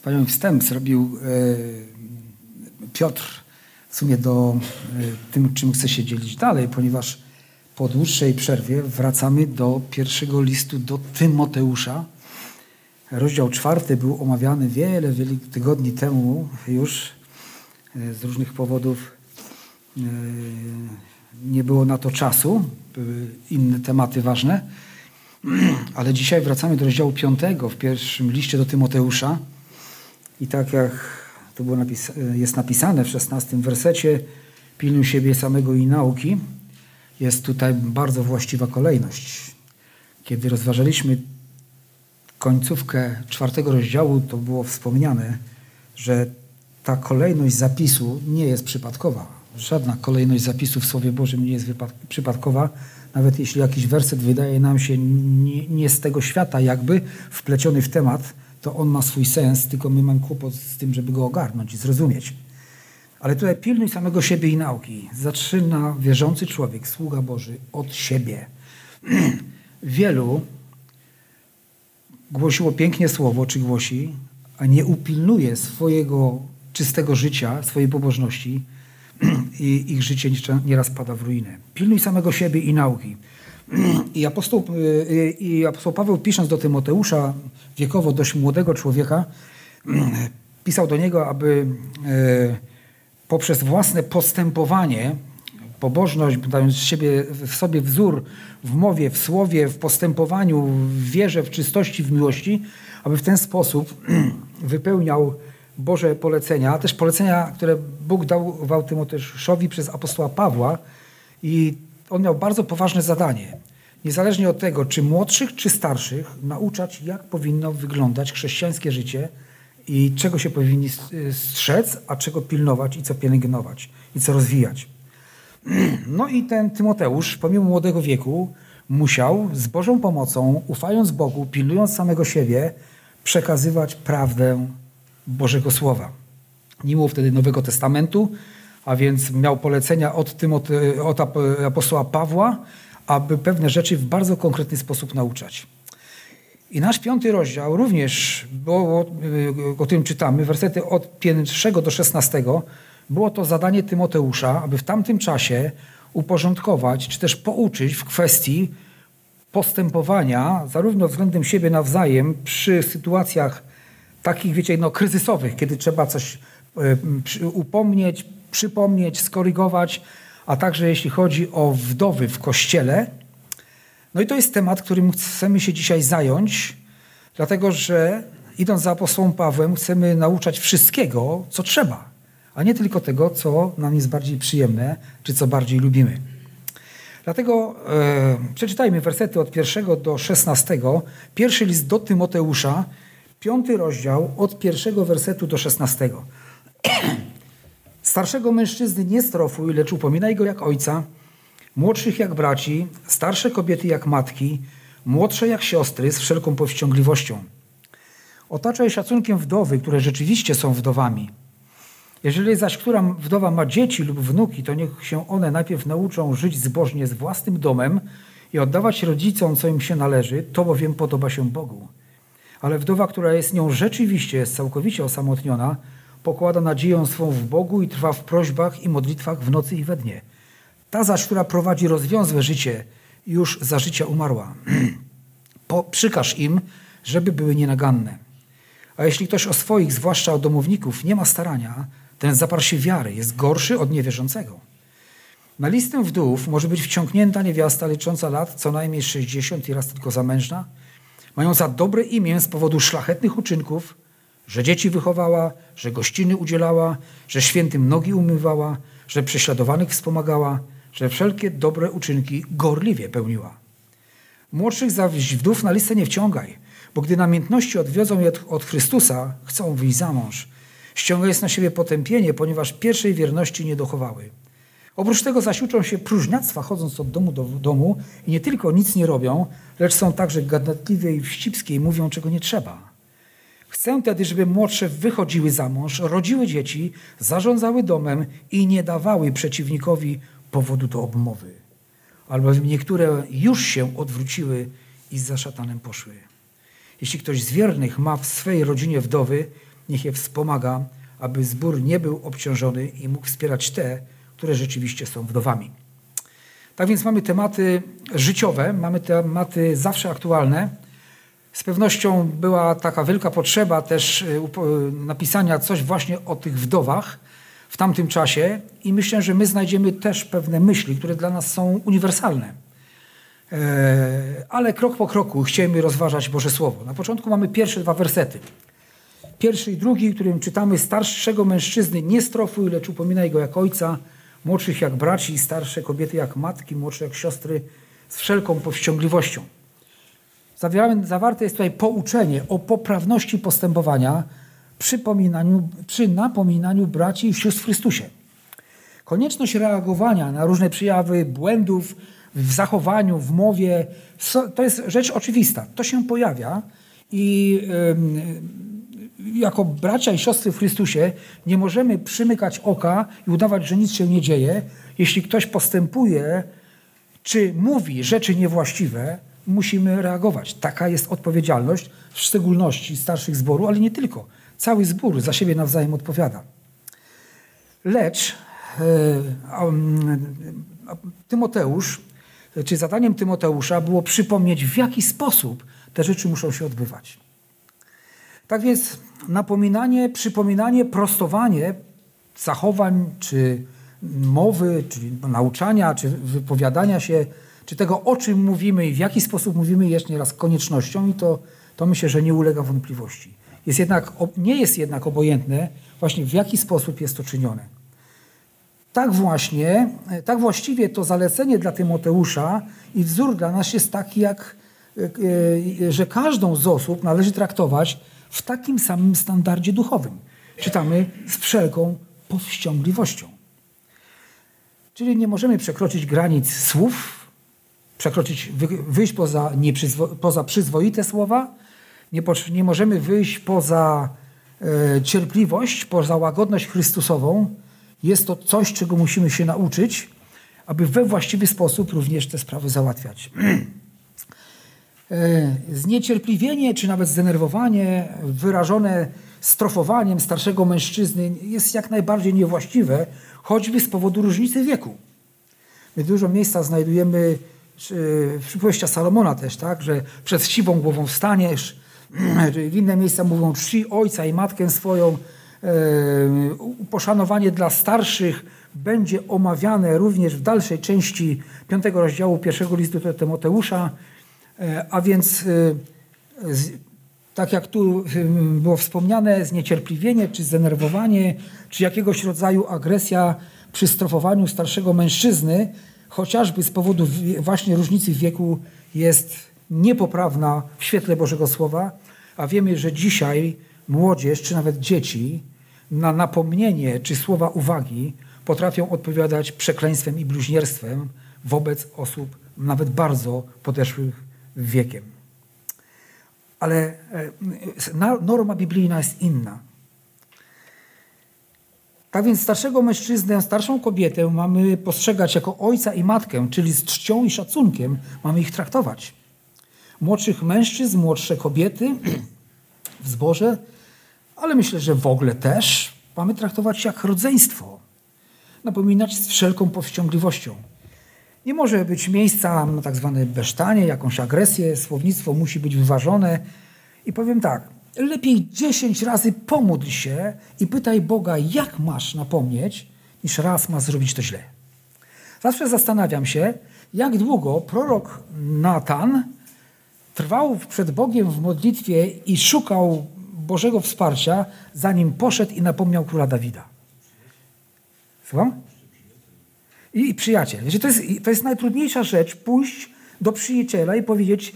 Wspaniały wstęp zrobił e, Piotr w sumie do e, tym, czym chcę się dzielić dalej, ponieważ po dłuższej przerwie wracamy do pierwszego listu do Tymoteusza. Rozdział czwarty był omawiany wiele, wiele tygodni temu już e, z różnych powodów. Nie było na to czasu, były inne tematy ważne. Ale dzisiaj wracamy do rozdziału piątego w pierwszym liście do Tymoteusza. I tak jak to było napis jest napisane w szesnastym wersecie, pilnuj siebie samego i nauki, jest tutaj bardzo właściwa kolejność. Kiedy rozważaliśmy końcówkę czwartego rozdziału, to było wspomniane, że ta kolejność zapisu nie jest przypadkowa. Żadna kolejność zapisu w Słowie Bożym nie jest przypadkowa. Nawet jeśli jakiś werset wydaje nam się nie, nie z tego świata, jakby wpleciony w temat, to on ma swój sens, tylko my mamy kłopot z tym, żeby go ogarnąć i zrozumieć. Ale tutaj pilnuj samego siebie i nauki. Zaczyna wierzący człowiek, sługa Boży, od siebie. Wielu głosiło pięknie słowo, czy głosi, a nie upilnuje swojego czystego życia, swojej pobożności i ich życie nieraz pada w ruinę. Pilnuj samego siebie i nauki. I apostoł, y, I apostoł Paweł pisząc do Tymoteusza, wiekowo dość młodego człowieka, pisał do niego, aby e, poprzez własne postępowanie, pobożność, dając siebie, w sobie wzór w mowie, w słowie, w postępowaniu, w wierze, w czystości, w miłości, aby w ten sposób wypełniał Boże polecenia, a też polecenia, które Bóg dał Tymoteuszowi przez apostoła Pawła i on miał bardzo poważne zadanie. Niezależnie od tego, czy młodszych, czy starszych, nauczać, jak powinno wyglądać chrześcijańskie życie i czego się powinni strzec, a czego pilnować i co pielęgnować i co rozwijać. No i ten Tymoteusz, pomimo młodego wieku, musiał z Bożą pomocą, ufając Bogu, pilnując samego siebie, przekazywać prawdę Bożego Słowa. Nie było wtedy Nowego Testamentu, a więc miał polecenia od, Tymote, od apostoła Pawła, aby pewne rzeczy w bardzo konkretny sposób nauczać. I nasz piąty rozdział również, było, o tym czytamy, wersety od 1 do 16, było to zadanie Tymoteusza, aby w tamtym czasie uporządkować, czy też pouczyć w kwestii postępowania, zarówno względem siebie nawzajem, przy sytuacjach takich, wiecie, no, kryzysowych, kiedy trzeba coś e, upomnieć, przypomnieć, skorygować, a także jeśli chodzi o wdowy w kościele. No i to jest temat, którym chcemy się dzisiaj zająć, dlatego że idąc za apostołem Pawłem, chcemy nauczać wszystkiego, co trzeba, a nie tylko tego, co nam jest bardziej przyjemne, czy co bardziej lubimy. Dlatego e, przeczytajmy wersety od pierwszego do szesnastego. Pierwszy list do Tymoteusza, piąty rozdział, od pierwszego wersetu do szesnastego. Starszego mężczyzny nie strofuj, lecz upominaj go jak ojca, młodszych jak braci, starsze kobiety jak matki, młodsze jak siostry z wszelką powściągliwością. Otaczaj szacunkiem wdowy, które rzeczywiście są wdowami. Jeżeli zaś która wdowa ma dzieci lub wnuki, to niech się one najpierw nauczą żyć zbożnie z własnym domem i oddawać rodzicom, co im się należy, to bowiem podoba się Bogu. Ale wdowa, która jest nią rzeczywiście, jest całkowicie osamotniona, pokłada nadzieję swą w Bogu i trwa w prośbach i modlitwach w nocy i we dnie. Ta zaś, która prowadzi rozwiązłe życie, już za życia umarła. Po, przykaż im, żeby były nienaganne. A jeśli ktoś o swoich, zwłaszcza o domowników, nie ma starania, ten zaparł się wiary, jest gorszy od niewierzącego. Na listę wdów może być wciągnięta niewiasta licząca lat co najmniej 60 i raz tylko zamężna, mająca dobre imię z powodu szlachetnych uczynków, że dzieci wychowała, że gościny udzielała, że świętym nogi umywała, że prześladowanych wspomagała, że wszelkie dobre uczynki gorliwie pełniła. Młodszych zaś wdów na listę nie wciągaj, bo gdy namiętności odwiozą je od Chrystusa, chcą wyjść za mąż. Ściąga jest na siebie potępienie, ponieważ pierwszej wierności nie dochowały. Oprócz tego zaś uczą się próżniactwa, chodząc od domu do domu i nie tylko nic nie robią, lecz są także gadatliwe i wścibskie i mówią, czego nie trzeba. Chcę tedy, żeby młodsze wychodziły za mąż, rodziły dzieci, zarządzały domem i nie dawały przeciwnikowi powodu do obmowy. Albowiem niektóre już się odwróciły i za szatanem poszły. Jeśli ktoś z wiernych ma w swej rodzinie wdowy, niech je wspomaga, aby zbór nie był obciążony i mógł wspierać te, które rzeczywiście są wdowami. Tak więc mamy tematy życiowe, mamy tematy zawsze aktualne. Z pewnością była taka wielka potrzeba też y, napisania coś właśnie o tych wdowach w tamtym czasie i myślę, że my znajdziemy też pewne myśli, które dla nas są uniwersalne. E, ale krok po kroku chcielibyśmy rozważać Boże Słowo. Na początku mamy pierwsze dwa wersety. Pierwszy i drugi, w którym czytamy starszego mężczyzny nie strofuj, lecz upominaj go jak ojca, młodszych jak braci, starsze kobiety jak matki, młodsze jak siostry, z wszelką powściągliwością. Zawarte jest tutaj pouczenie o poprawności postępowania przy napominaniu braci i sióstr w Chrystusie. Konieczność reagowania na różne przejawy błędów w zachowaniu, w mowie, to jest rzecz oczywista. To się pojawia i jako bracia i siostry w Chrystusie nie możemy przymykać oka i udawać, że nic się nie dzieje. Jeśli ktoś postępuje czy mówi rzeczy niewłaściwe, musimy reagować. Taka jest odpowiedzialność, w szczególności starszych zboru, ale nie tylko. Cały zbór za siebie nawzajem odpowiada. Lecz e, Tymoteusz, czy zadaniem Tymoteusza było przypomnieć, w jaki sposób te rzeczy muszą się odbywać. Tak więc napominanie, przypominanie, prostowanie zachowań, czy mowy, czy nauczania, czy wypowiadania się, czy tego, o czym mówimy i w jaki sposób mówimy, jest nieraz koniecznością i to, to myślę, że nie ulega wątpliwości. Jest jednak, nie jest jednak obojętne właśnie w jaki sposób jest to czynione. Tak właśnie, tak właściwie to zalecenie dla Tymoteusza i wzór dla nas jest taki, jak, e, e, że każdą z osób należy traktować w takim samym standardzie duchowym. Czytamy z wszelką powściągliwością. Czyli nie możemy przekroczyć granic słów, przekroczyć, wyjść poza, poza przyzwoite słowa, nie, nie możemy wyjść poza e, cierpliwość, poza łagodność Chrystusową. Jest to coś, czego musimy się nauczyć, aby we właściwy sposób również te sprawy załatwiać. E, zniecierpliwienie czy nawet zdenerwowanie wyrażone strofowaniem starszego mężczyzny jest jak najbardziej niewłaściwe, choćby z powodu różnicy wieku. My dużo miejsca znajdujemy przypowieściach Salomona też, tak, że przed siwą głową wstaniesz, inne miejsca mówią czci ojca i matkę swoją, e, poszanowanie dla starszych będzie omawiane również w dalszej części piątego rozdziału pierwszego listu do Tymoteusza, E, a więc e, tak jak tu było wspomniane, zniecierpliwienie, czy zdenerwowanie, czy jakiegoś rodzaju agresja przy strofowaniu starszego mężczyzny, chociażby z powodu właśnie różnicy wieku, jest niepoprawna w świetle Bożego Słowa, a wiemy, że dzisiaj młodzież, czy nawet dzieci na napomnienie czy słowa uwagi potrafią odpowiadać przekleństwem i bluźnierstwem wobec osób nawet bardzo podeszłych wiekiem. Ale e, norma biblijna jest inna. Tak więc starszego mężczyznę, starszą kobietę mamy postrzegać jako ojca i matkę, czyli z czcią i szacunkiem mamy ich traktować. Młodszych mężczyzn, młodsze kobiety w zborze, ale myślę, że w ogóle też mamy traktować jak rodzeństwo. Napominać z wszelką powściągliwością. Nie może być miejsca na tak zwane besztanie, jakąś agresję, słownictwo musi być wyważone. I powiem tak, lepiej dziesięć razy pomódl się i pytaj Boga, jak masz napomnieć, niż raz ma zrobić to źle. Zawsze zastanawiam się, jak długo prorok Natan trwał przed Bogiem w modlitwie i szukał Bożego wsparcia, zanim poszedł i napomniał króla Dawida. Słucham? i, i przyjaciel. To jest, to jest najtrudniejsza rzecz, pójść do przyjaciela i powiedzieć,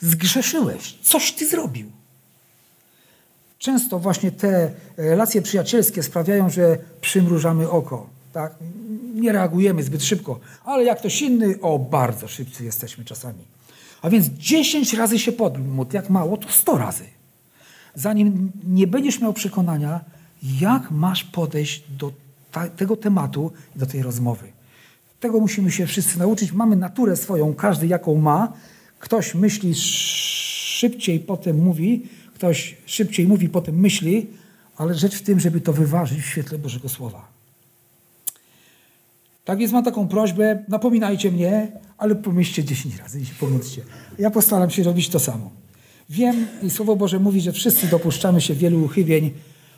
zgrzeszyłeś, coś ty zrobił. Często właśnie te relacje przyjacielskie sprawiają, że przymrużamy oko. Tak? Nie reagujemy zbyt szybko. Ale jak ktoś inny, o, bardzo szybcy jesteśmy czasami. A więc 10 razy się podmódl, jak mało, to 100 razy. Zanim nie będziesz miał przekonania, jak masz podejść do ta, tego tematu, do tej rozmowy. Tego musimy się wszyscy nauczyć. Mamy naturę swoją, każdy jaką ma. Ktoś myśli szybciej, potem mówi, ktoś szybciej mówi, potem myśli, ale rzecz w tym, żeby to wyważyć w świetle Bożego Słowa. Tak więc mam taką prośbę, napominajcie mnie, ale pomyślcie 10 razy i się pomódlcie. Ja postaram się robić to samo. Wiem i Słowo Boże mówi, że wszyscy dopuszczamy się wielu uchybień,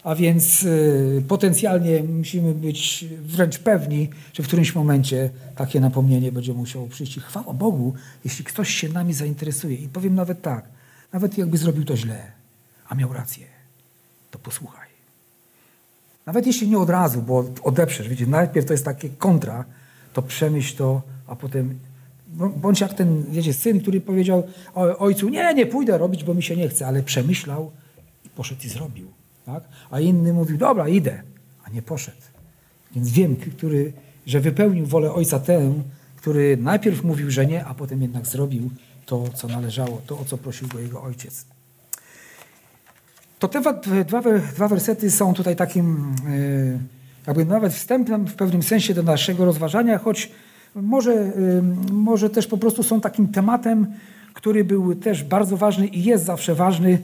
a więc y, potencjalnie musimy być wręcz pewni, że w którymś momencie takie napomnienie będzie musiało przyjść. I chwała Bogu, jeśli ktoś się nami zainteresuje. I powiem nawet tak, nawet jakby zrobił to źle, a miał rację, to posłuchaj. Nawet jeśli nie od razu, bo odeprzesz, wiecie, najpierw to jest takie kontra, to przemyśl to, a potem bądź jak ten, wiecie, syn, który powiedział ojcu, nie, nie pójdę robić, bo mi się nie chce, ale przemyślał i poszedł i zrobił. Tak? A inny mówił, dobra, idę, a nie poszedł. Więc wiem, który, że wypełnił wolę ojca tę, który najpierw mówił, że nie, a potem jednak zrobił to, co należało, to, o co prosił go jego ojciec. To te dwa, dwa wersety są tutaj takim e, jakby nawet wstępem w pewnym sensie do naszego rozważania, choć może, e, może też po prostu są takim tematem, który był też bardzo ważny i jest zawsze ważny,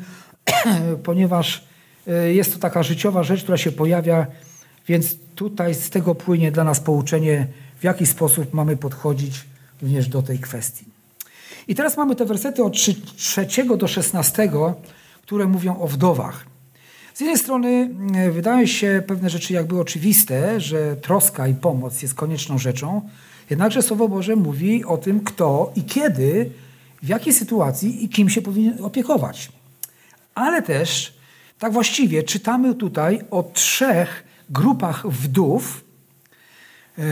ponieważ e, jest to taka życiowa rzecz, która się pojawia, więc tutaj z tego płynie dla nas pouczenie, w jaki sposób mamy podchodzić również do tej kwestii. I teraz mamy te wersety od 3 do 16, które mówią o wdowach. Z jednej strony e, wydają się pewne rzeczy jakby oczywiste, że troska i pomoc jest konieczną rzeczą, jednakże Słowo Boże mówi o tym, kto i kiedy, w jakiej sytuacji i kim się powinien opiekować. Ale też, tak właściwie, czytamy tutaj o trzech grupach wdów, e,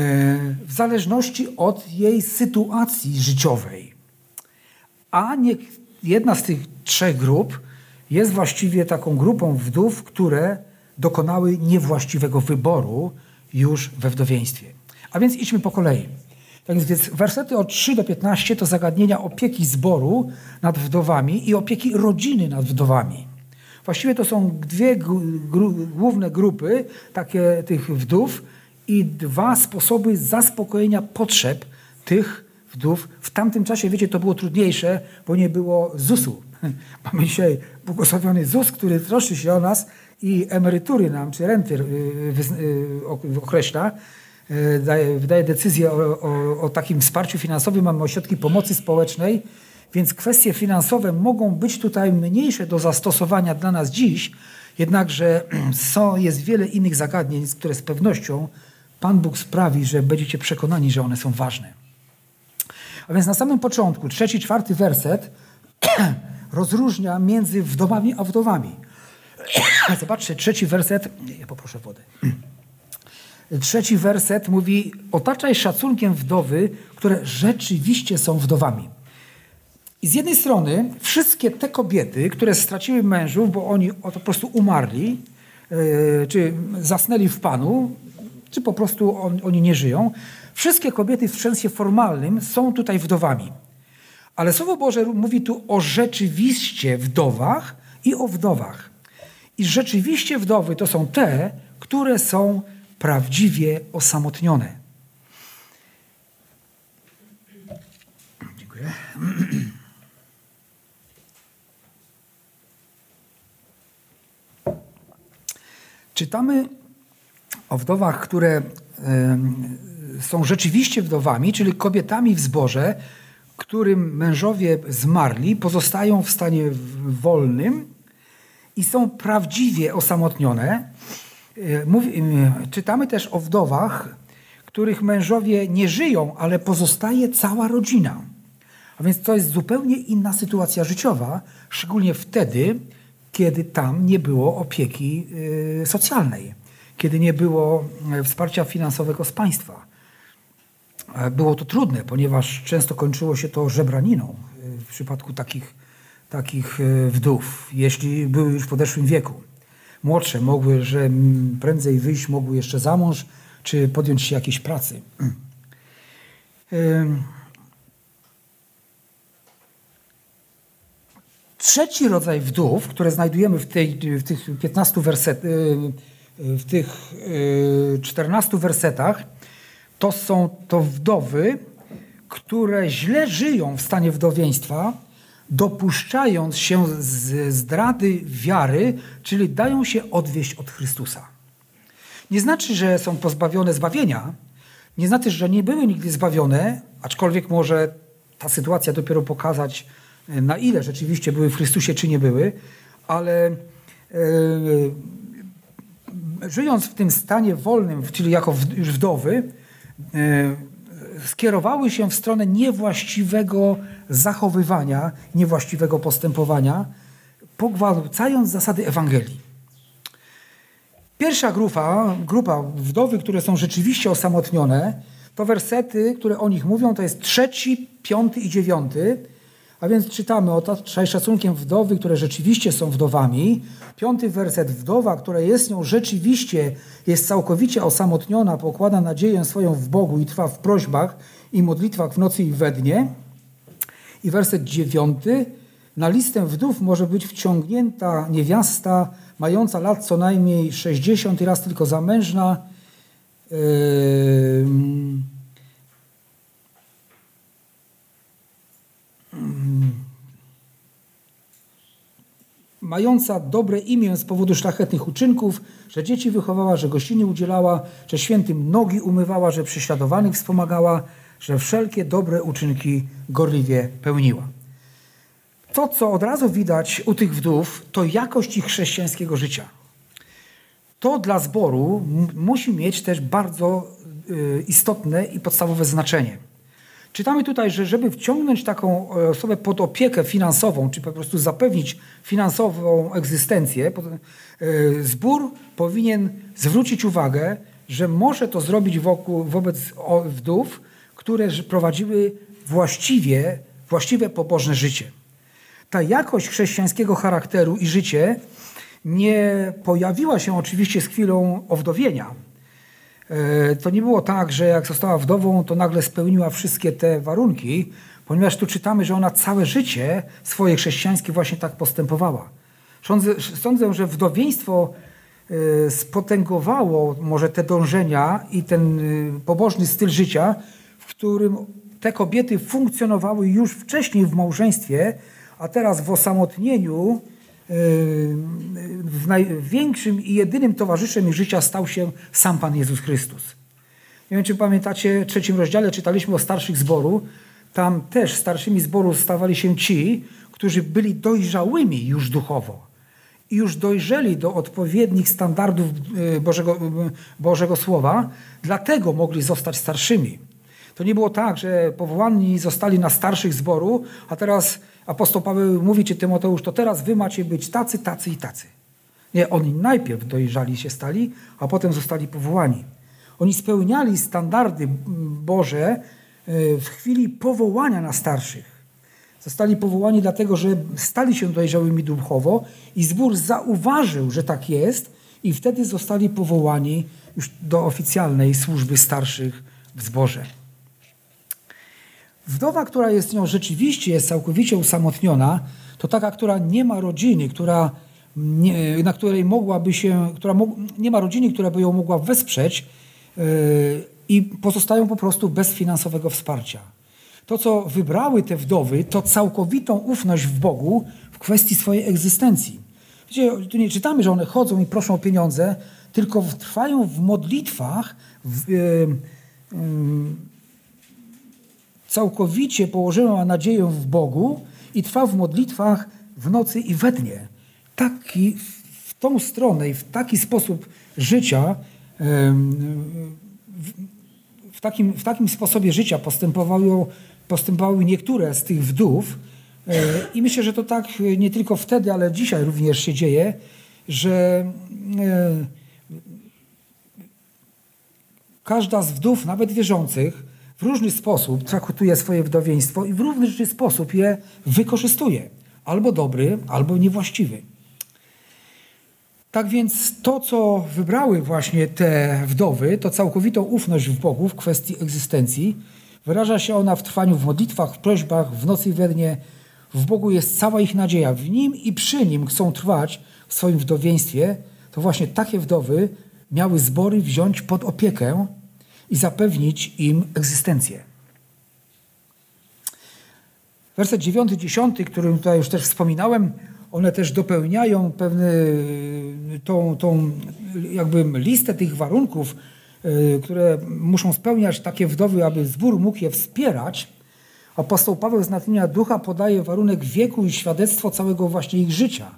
w zależności od jej sytuacji życiowej. A nie, jedna z tych trzech grup jest właściwie taką grupą wdów, które dokonały niewłaściwego wyboru już we wdowieństwie. A więc idźmy po kolei. Tak więc wersety od 3 do 15 to zagadnienia opieki zboru nad wdowami i opieki rodziny nad wdowami. Właściwie to są dwie gru, główne grupy takie tych wdów i dwa sposoby zaspokojenia potrzeb tych wdów. W tamtym czasie, wiecie, to było trudniejsze, bo nie było ZUS-u. Mamy dzisiaj błogosławiony ZUS, który troszczy się o nas i emerytury nam, czy renty y, y, określa. Y, wydaje decyzję o, o, o takim wsparciu finansowym. Mamy ośrodki pomocy społecznej, więc kwestie finansowe mogą być tutaj mniejsze do zastosowania dla nas dziś, jednakże są, jest wiele innych zagadnień, które z pewnością Pan Bóg sprawi, że będziecie przekonani, że one są ważne. A więc na samym początku, trzeci, czwarty werset rozróżnia między wdowami a wdowami. Zobaczcie, trzeci werset. Ja poproszę wodę. Trzeci werset mówi: Otaczaj szacunkiem wdowy, które rzeczywiście są wdowami. I z jednej strony wszystkie te kobiety, które straciły mężów, bo oni po prostu umarli, yy, czy zasnęli w Panu, czy po prostu on, oni nie żyją, wszystkie kobiety w sensie formalnym są tutaj wdowami. Ale Słowo Boże mówi tu o rzeczywiście wdowach i o wdowach. I rzeczywiście wdowy to są te, które są prawdziwie osamotnione. Dziękuję. Czytamy o wdowach, które są rzeczywiście wdowami, czyli kobietami w zborze, którym mężowie zmarli, pozostają w stanie wolnym i są prawdziwie osamotnione. E, mówi, e, czytamy też o wdowach, których mężowie nie żyją, ale pozostaje cała rodzina. A więc to jest zupełnie inna sytuacja życiowa, szczególnie wtedy, kiedy tam nie było opieki e, socjalnej, kiedy nie było wsparcia finansowego z państwa. Było to trudne, ponieważ często kończyło się to żebraniną w przypadku takich, takich e, wdów, jeśli były już w podeszłym wieku. Młodsze mogły, że prędzej wyjść, mogły jeszcze za mąż, czy podjąć się jakiejś pracy. Trzeci rodzaj wdów, które znajdujemy w, tej, w tych 15 werset, e, w tych 14 e, wersetach, to są to wdowy, które źle żyją w stanie wdowieństwa, dopuszczając się zdrady wiary, czyli dają się odwieść od Chrystusa. Nie znaczy, że są pozbawione zbawienia, nie znaczy, że nie były nigdy zbawione, aczkolwiek może ta sytuacja dopiero pokazać, e, na ile rzeczywiście były w Chrystusie, czy nie były, ale yy, żyjąc w tym stanie wolnym, czyli jako już wdowy, skierowały się w stronę niewłaściwego zachowywania, niewłaściwego postępowania, pogwałcając zasady Ewangelii. Pierwsza grupa, grupa wdowy, które są rzeczywiście osamotnione, to wersety, które o nich mówią, to jest trzeci, piąty i dziewiąty. A więc czytamy o szacunkiem wdowy, które rzeczywiście są wdowami. Piąty werset, wdowa, która jest nią rzeczywiście, jest całkowicie osamotniona, pokłada nadzieję swoją w Bogu i trwa w prośbach i modlitwach w nocy i we dnie. I werset dziewiąty, na listę wdów może być wciągnięta niewiasta mająca lat co najmniej 60 i raz tylko zamężna. Yy, mająca dobre imię z powodu szlachetnych uczynków, że dzieci wychowała, że gościnie udzielała, że świętym nogi umywała, że prześladowanych wspomagała, że wszelkie dobre uczynki gorliwie pełniła. To, co od razu widać u tych wdów, to jakość ich chrześcijańskiego życia. To dla zboru musi mieć też bardzo y, istotne i podstawowe znaczenie. Czytamy tutaj, że żeby wciągnąć taką e, osobę pod opiekę finansową, czy po prostu zapewnić finansową egzystencję, e, zbór powinien zwrócić uwagę, że może to zrobić wokół, wobec wdów, które prowadziły właściwie, właściwe pobożne życie. Ta jakość chrześcijańskiego charakteru i życie nie pojawiła się oczywiście z chwilą owdowienia. E, to nie było tak, że jak została wdową, to nagle spełniła wszystkie te warunki, ponieważ tu czytamy, że ona całe życie swoje chrześcijańskie właśnie tak postępowała. Sądzę, sądzę że wdowieństwo e, spotęgowało może te dążenia i ten e, pobożny styl życia, w którym te kobiety funkcjonowały już wcześniej w małżeństwie, a teraz w osamotnieniu w największym i jedynym towarzyszem ich życia stał się sam Pan Jezus Chrystus. Nie wiem, czy pamiętacie, w trzecim rozdziale czytaliśmy o starszych zboru. Tam też starszymi zboru stawali się ci, którzy byli dojrzałymi już duchowo i już dojrzeli do odpowiednich standardów e, Bożego, Bożego Słowa, dlatego mogli zostać starszymi. To nie było tak, że powołani zostali na starszych zboru, a teraz apostoł Paweł mówi ci Tymoteusz, to teraz wy macie być tacy, tacy i tacy. Nie, oni najpierw dojrzali się stali, a potem zostali powołani. Oni spełniali standardy Boże e, w chwili powołania na starszych. Zostali powołani dlatego, że stali się dojrzałymi duchowo i zbór zauważył, że tak jest i wtedy zostali powołani już do oficjalnej służby starszych w zborze. Wdowa, która jest nią rzeczywiście, jest całkowicie usamotniona, to taka, która nie ma rodziny, która nie, na której mogłaby się, która nie ma rodziny, która by ją mogła wesprzeć yy, i pozostają po prostu bez finansowego wsparcia. To, co wybrały te wdowy, to całkowitą ufność w Bogu w kwestii swojej egzystencji. Wiecie, tu nie czytamy, że one chodzą i proszą o pieniądze, tylko trwają w modlitwach, w, yy, yy, całkowicie położyła nadzieję w Bogu i trwa w modlitwach w nocy i we dnie. Taki, w tą stronę i w taki sposób życia, w takim, w takim sposobie życia postępowały, postępowały niektóre z tych wdów. E, I myślę, że to tak nie tylko wtedy, ale dzisiaj również się dzieje, że e, każda z wdów, nawet wierzących, w różny sposób traktuje swoje wdowieństwo i w różny sposób je wykorzystuje. Albo dobry, albo niewłaściwy. Tak więc to, co wybrały właśnie te wdowy, to całkowitą ufność w Bogu w kwestii egzystencji. Wyraża się ona w trwaniu w modlitwach, w prośbach, w nocy i we dnie. W Bogu jest cała ich nadzieja. W Nim i przy Nim chcą trwać w swoim wdowieństwie. To właśnie takie wdowy miały zbory wziąć pod opiekę i zapewnić im egzystencję. Werset 9, 10, którym tutaj już też wspominałem, one też dopełniają pewne, tą, tą jakby listę tych warunków, y, które muszą spełniać takie wdowy, aby zbór mógł je wspierać. Apostoł Paweł z natchnienia ducha podaje warunek wieku i świadectwo całego właśnie ich życia.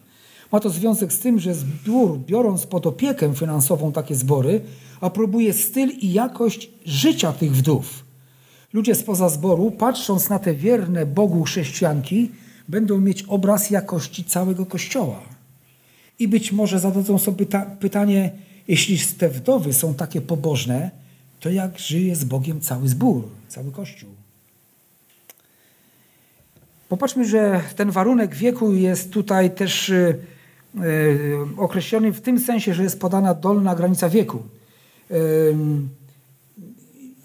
Ma to związek z tym, że zbór, biorąc pod opiekę finansową takie zbory, aprobuje styl i jakość życia tych wdów. Ludzie spoza zboru, patrząc na te wierne Bogu chrześcijanki, będą mieć obraz jakości całego Kościoła. I być może zadadzą sobie pytanie, jeśli te wdowy są takie pobożne, to jak żyje z Bogiem cały zbór, cały Kościół? Popatrzmy, że ten warunek wieku jest tutaj też y, określony w tym sensie, że jest podana dolna granica wieku.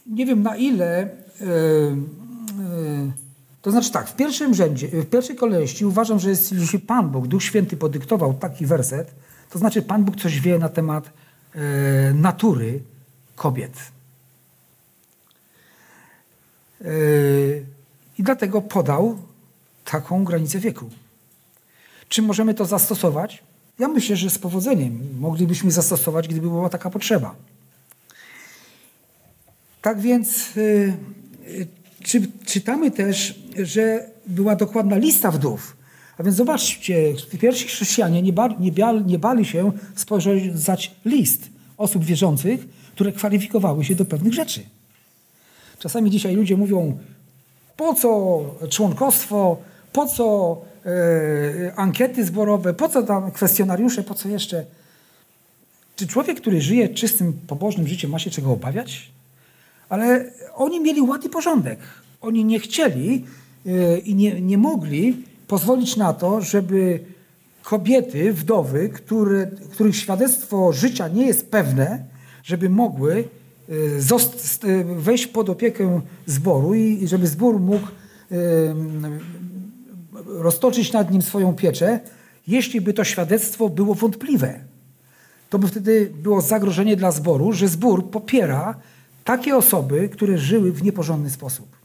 Nie wiem na ile to znaczy tak, w pierwszym rzędzie, w pierwszej kolejności uważam, że jest, jeśli Pan Bóg, Duch Święty podyktował taki werset, to znaczy Pan Bóg coś wie na temat e, natury kobiet. E, I dlatego podał taką granicę wieku. Czy możemy to zastosować? Ja myślę, że z powodzeniem moglibyśmy zastosować, gdyby była taka potrzeba. Tak więc y, czy, czytamy też, że była dokładna lista wdów. A więc zobaczcie, pierwsi chrześcijanie nie, ba, nie, bia, nie bali się spojrzeć list osób wierzących, które kwalifikowały się do pewnych rzeczy. Czasami dzisiaj ludzie mówią, po co członkostwo, po co ankiety zborowe, po co tam kwestionariusze, po co jeszcze. Czy człowiek, który żyje czystym, pobożnym życiem, ma się czego obawiać? Ale oni mieli ład i porządek. Oni nie chcieli e, i nie, nie mogli pozwolić na to, żeby kobiety, wdowy, które, których świadectwo życia nie jest pewne, żeby mogły e, e, wejść pod opiekę zboru i żeby zbór mógł roztoczyć nad nim swoją pieczę, jeśli by to świadectwo było wątpliwe. To by wtedy było zagrożenie dla zboru, że zbór popiera takie osoby, które żyły w nieporządny sposób.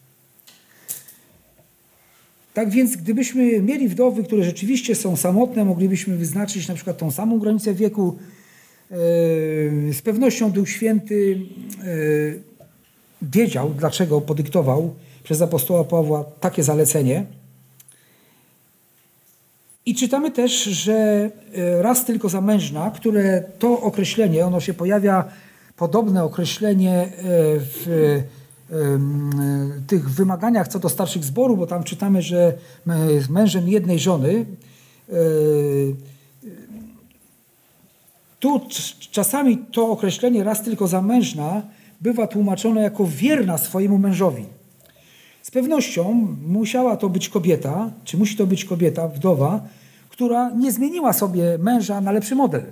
Tak więc, gdybyśmy mieli wdowy, które rzeczywiście są samotne, moglibyśmy wyznaczyć na przykład tą samą granicę wieku. E, z pewnością Duch Święty e, wiedział, dlaczego podyktował przez apostoła Pawła takie zalecenie. I czytamy też, że e, raz tylko zamężna, które to określenie, ono się pojawia podobne określenie e, w e, tych wymaganiach co do starszych zboru, bo tam czytamy, że mężem jednej żony. Tu czasami to określenie raz tylko zamężna bywa tłumaczone jako wierna swojemu mężowi. Z pewnością musiała to być kobieta, czy musi to być kobieta, wdowa, która nie zmieniła sobie męża na lepszy model.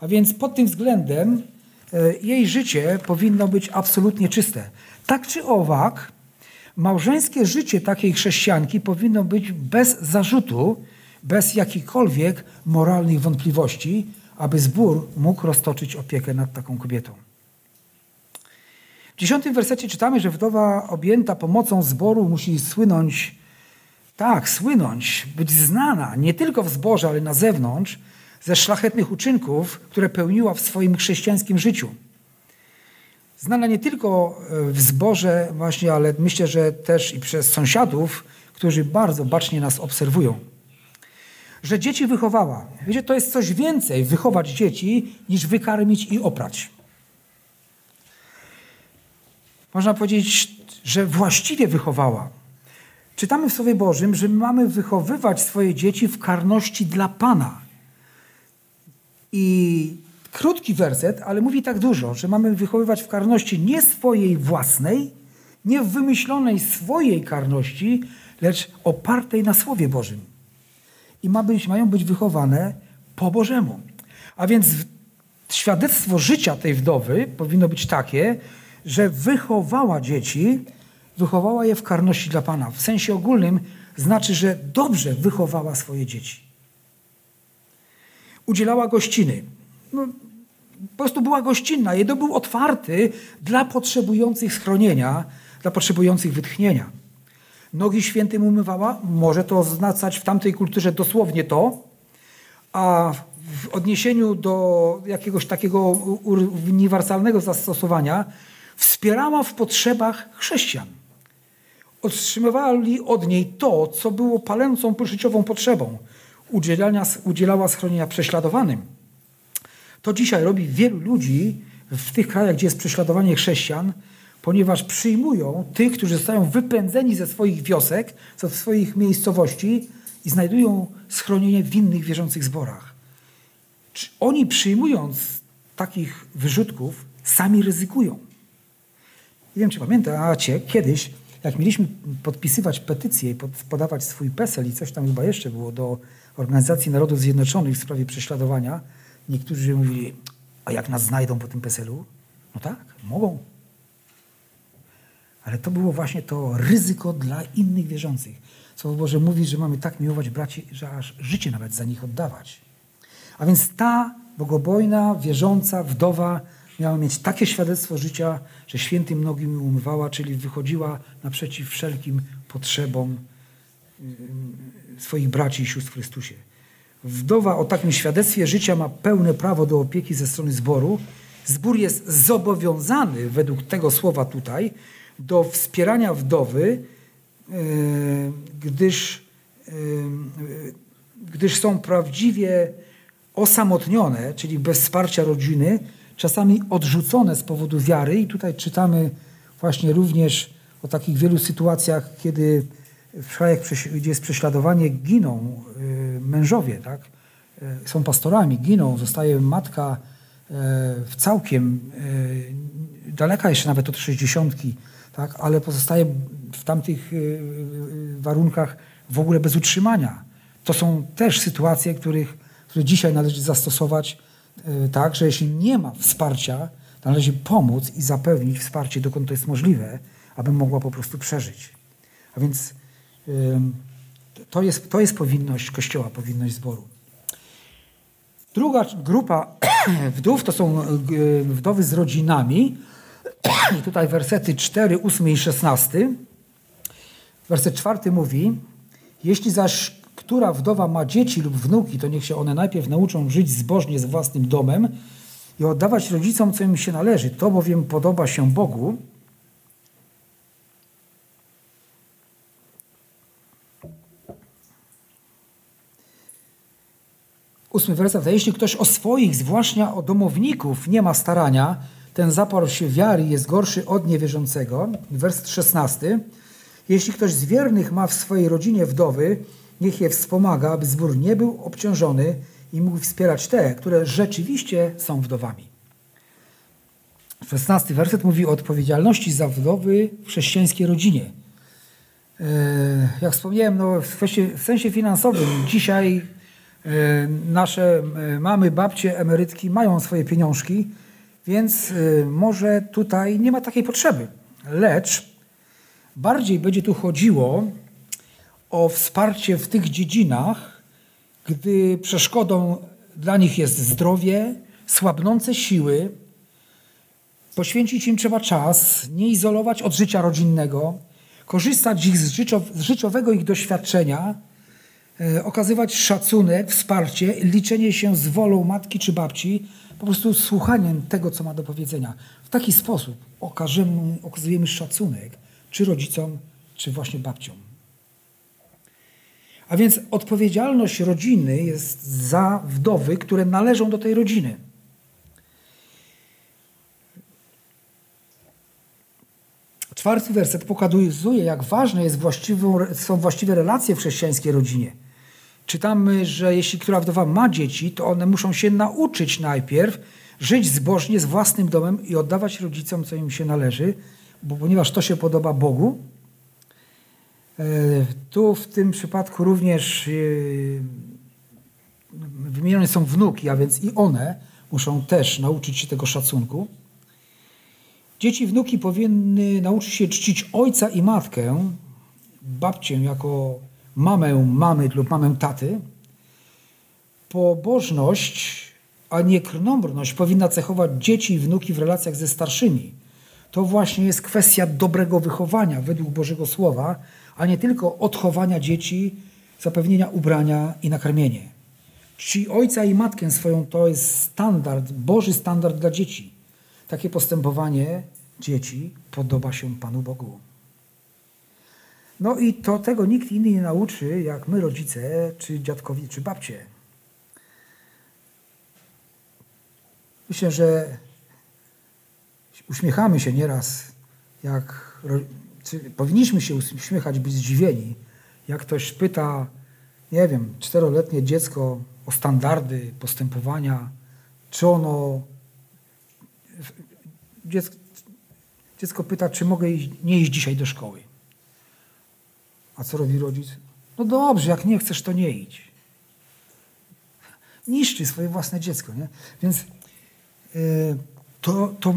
A więc pod tym względem E, jej życie powinno być absolutnie czyste. Tak czy owak, małżeńskie życie takiej chrześcijanki powinno być bez zarzutu, bez jakichkolwiek moralnych wątpliwości, aby zbór mógł roztoczyć opiekę nad taką kobietą. W dziesiątym wersecie czytamy, że wdowa objęta pomocą zboru musi słynąć, tak, słynąć, być znana nie tylko w zborze, ale na zewnątrz, ze szlachetnych uczynków, które pełniła w swoim chrześcijańskim życiu. Znana nie tylko e, w zborze właśnie, ale myślę, że też i przez sąsiadów, którzy bardzo bacznie nas obserwują. Że dzieci wychowała. Wiecie, to jest coś więcej wychować dzieci, niż wykarmić i oprać. Można powiedzieć, że właściwie wychowała. Czytamy w Słowie Bożym, że mamy wychowywać swoje dzieci w karności dla Pana. I krótki werset, ale mówi tak dużo, że mamy wychowywać w karności nie swojej własnej, nie w wymyślonej swojej karności, lecz opartej na Słowie Bożym. I ma być, mają być wychowane po Bożemu. A więc świadectwo życia tej wdowy powinno być takie, że wychowała dzieci, wychowała je w karności dla Pana. W sensie ogólnym znaczy, że dobrze wychowała swoje dzieci udzielała gościny. No, po prostu była gościnna. Jej był otwarty dla potrzebujących schronienia, dla potrzebujących wytchnienia. Nogi świętym umywała? Może to oznaczać w tamtej kulturze dosłownie to, a w odniesieniu do jakiegoś takiego uniwersalnego zastosowania wspierała w potrzebach chrześcijan. Otrzymywali od niej to, co było palącą życiową potrzebą. Udzielania, udzielała schronienia prześladowanym. To dzisiaj robi wielu ludzi w tych krajach, gdzie jest prześladowanie chrześcijan, ponieważ przyjmują tych, którzy zostają wypędzeni ze swoich wiosek, ze swoich miejscowości i znajdują schronienie w innych wierzących zborach. Oni przyjmując takich wyrzutków, sami ryzykują. Nie wiem, czy pamiętacie, kiedyś, jak mieliśmy podpisywać petycję i podawać swój PESEL i coś tam chyba jeszcze było do Organizacji Narodów Zjednoczonych w sprawie prześladowania, niektórzy mówili, a jak nas znajdą po tym PESEL-u? No tak, mogą. Ale to było właśnie to ryzyko dla innych wierzących. Słowo Boże mówi, że mamy tak miłować braci, że aż życie nawet za nich oddawać. A więc ta bogobojna, wierząca wdowa miała mieć takie świadectwo życia, że świętym nogi mi umywała, czyli wychodziła naprzeciw wszelkim potrzebom swoich braci i sióstr w Chrystusie. Wdowa o takim świadectwie życia ma pełne prawo do opieki ze strony zboru. Zbór jest zobowiązany, według tego słowa tutaj, do wspierania wdowy, e, gdyż, gdyż są prawdziwie osamotnione, czyli bez wsparcia rodziny, czasami odrzucone z powodu wiary. I tutaj czytamy właśnie również o takich wielu sytuacjach, kiedy w krajach, gdzie jest prześladowanie, giną e, mężowie, tak? są pastorami, giną, zostaje matka w całkiem daleka jeszcze nawet od sześćdziesiątki, tak? ale pozostaje w tamtych y, y, warunkach w ogóle bez utrzymania. To są też sytuacje, których, które dzisiaj należy zastosować y, tak, że jeśli nie ma wsparcia, należy pomóc i zapewnić wsparcie, dokąd to jest możliwe, aby mogła po prostu przeżyć. A więc to jest, to jest powinność Kościoła, powinność zboru. Druga grupa wdów to są wdowy z rodzinami, i tutaj wersety 4, 8 i 16. Werset 4 mówi: Jeśli zaś która wdowa ma dzieci lub wnuki, to niech się one najpierw nauczą żyć zbożnie z własnym domem i oddawać rodzicom, co im się należy. To bowiem podoba się Bogu. Ósmy werset. Jeśli ktoś o swoich, zwłaszcza o domowników, nie ma starania, ten zaparł się wiary jest gorszy od niewierzącego. Wers 16. Jeśli ktoś z wiernych ma w swojej rodzinie wdowy, niech je wspomaga, aby zbór nie był obciążony i mógł wspierać te, które rzeczywiście są wdowami. 16 werset mówi o odpowiedzialności za wdowy w chrześcijańskiej rodzinie. E, jak wspomniałem, no w sensie finansowym dzisiaj e, nasze e, mamy, babcie, emerytki mają swoje pieniążki, więc może tutaj nie ma takiej potrzeby. Lecz bardziej będzie tu chodziło o wsparcie w tych dziedzinach, gdy przeszkodą dla nich jest zdrowie, słabnące siły. Poświęcić im trzeba czas, nie izolować od życia rodzinnego, korzystać z, życiowego ich doświadczenia, y, okazywać szacunek, wsparcie, liczenie się z wolą matki czy babci, po prostu słuchaniem tego, co ma do powiedzenia. W taki sposób okażemy, okazujemy szacunek czy rodzicom, czy właśnie babciom. A więc odpowiedzialność rodziny jest za wdowy, które należą do tej rodziny. Czwarty werset pokazuje, jak ważne jest są właściwe relacje w chrześcijańskiej rodzinie czytamy, że jeśli która wdowa ma dzieci, to one muszą się nauczyć najpierw żyć zbożnie z własnym domem i oddawać rodzicom, co im się należy, bo ponieważ to się podoba Bogu. E, tu w tym przypadku również e, wymienione są wnuki, a więc i one muszą też nauczyć się tego szacunku. Dzieci, wnuki powinny nauczyć się czcić ojca i matkę, babcię jako mamę mamy lub mamę taty, pobożność, a nie krnąbrność powinna cechować dzieci i wnuki w relacjach ze starszymi. To właśnie jest kwestia dobrego wychowania według Bożego Słowa, a nie tylko odchowania dzieci, zapewnienia ubrania i nakarmienie. Czci ojca i matkę swoją to jest standard, Boży standard dla dzieci. Takie postępowanie dzieci podoba się Panu Bogu. No i to tego nikt inny nie nauczy, jak my rodzice, czy dziadkowie, czy babcie. Myślę, że uśmiechamy się nieraz, jak powinniśmy się uśmiechać, być zdziwieni, jak ktoś pyta, nie wiem, czteroletnie dziecko o standardy postępowania, czy ono. Dziecko, dziecko pyta, czy mogę nie iść dzisiaj do szkoły. A co robi rodzic? No dobrze, jak nie chcesz, to nie idź. Niszczy swoje własne dziecko. Nie? Więc yy, to, to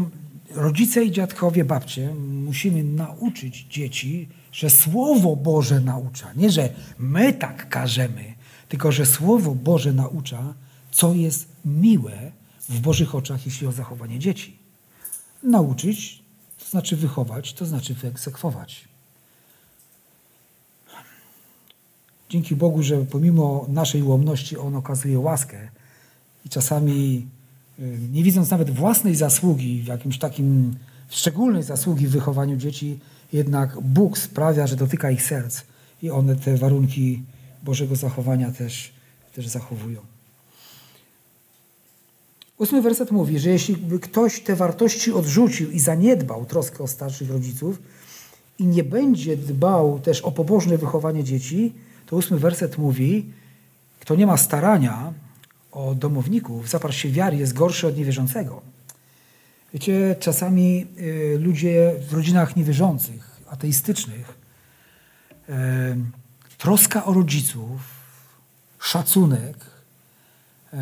rodzice i dziadkowie, babcie, musimy nauczyć dzieci, że Słowo Boże naucza. Nie, że my tak każemy, tylko że Słowo Boże naucza, co jest miłe w Bożych oczach, jeśli o zachowanie dzieci. Nauczyć to znaczy wychować, to znaczy wyegzekwować. Dzięki Bogu, że pomimo naszej ułomności On okazuje łaskę i czasami nie widząc nawet własnej zasługi jakimś takim szczególnej zasługi w wychowaniu dzieci, jednak Bóg sprawia, że dotyka ich serc i one te warunki Bożego zachowania też, też zachowują. Ósmy werset mówi, że jeśli by ktoś te wartości odrzucił i zaniedbał troskę o starszych rodziców i nie będzie dbał też o pobożne wychowanie dzieci, to ósmy werset mówi, kto nie ma starania o domowników, zaparł się wiary, jest gorszy od niewierzącego. Wiecie, czasami y, ludzie w rodzinach niewierzących, ateistycznych, y, troska o rodziców, szacunek, y,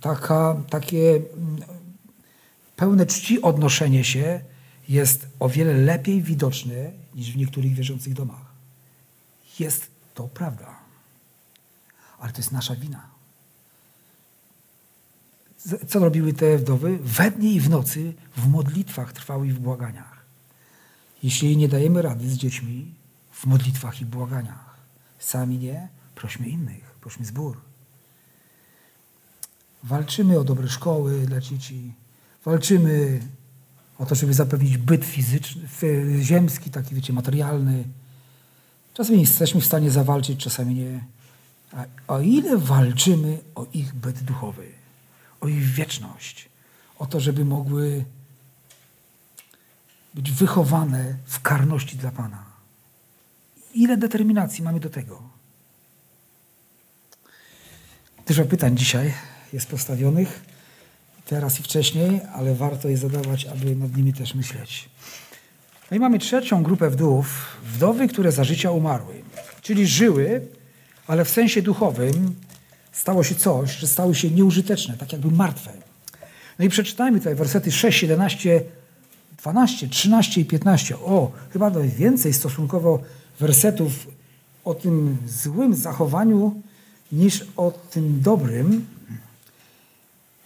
taka, takie mm, pełne czci odnoszenie się jest o wiele lepiej widoczne niż w niektórych wierzących domach. Jest to prawda. Ale to jest nasza wina. Co robiły te wdowy? We dnie i w nocy w modlitwach trwały i w błaganiach. Jeśli nie dajemy rady z dziećmi, w modlitwach i błaganiach. Sami nie, prośmy innych, prośmy zbór. Walczymy o dobre szkoły dla dzieci. Walczymy o to, żeby zapewnić byt fizyczny, ziemski, taki wiecie, materialny. Czasami jesteśmy w stanie zawalczyć, czasami nie. A o ile walczymy o ich byt duchowy, o ich wieczność, o to, żeby mogły być wychowane w karności dla Pana. Ile determinacji mamy do tego? Dużo pytań dzisiaj jest postawionych, teraz i wcześniej, ale warto je zadawać, aby nad nimi też myśleć. No i mamy trzecią grupę wdów, wdowy, które za życia umarły, czyli żyły, ale w sensie duchowym stało się coś, że stały się nieużyteczne, tak jakby martwe. No i przeczytajmy tutaj wersety 6, 17, 12, 13 i 15. O, chyba więcej stosunkowo wersetów o tym złym zachowaniu niż o tym dobrym.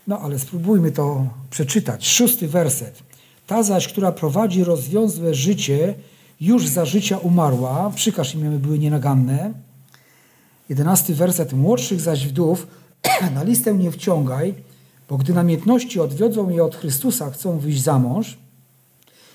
No ale spróbujmy to przeczytać. Szósty werset. Ta zaś, która prowadzi rozwiązłe życie, już za życia umarła, przykaż imię były nienaganne. Jedenasty werset. Młodszych zaś wdów na listę nie wciągaj, bo gdy namiętności odwiodzą je od Chrystusa, chcą wyjść za mąż,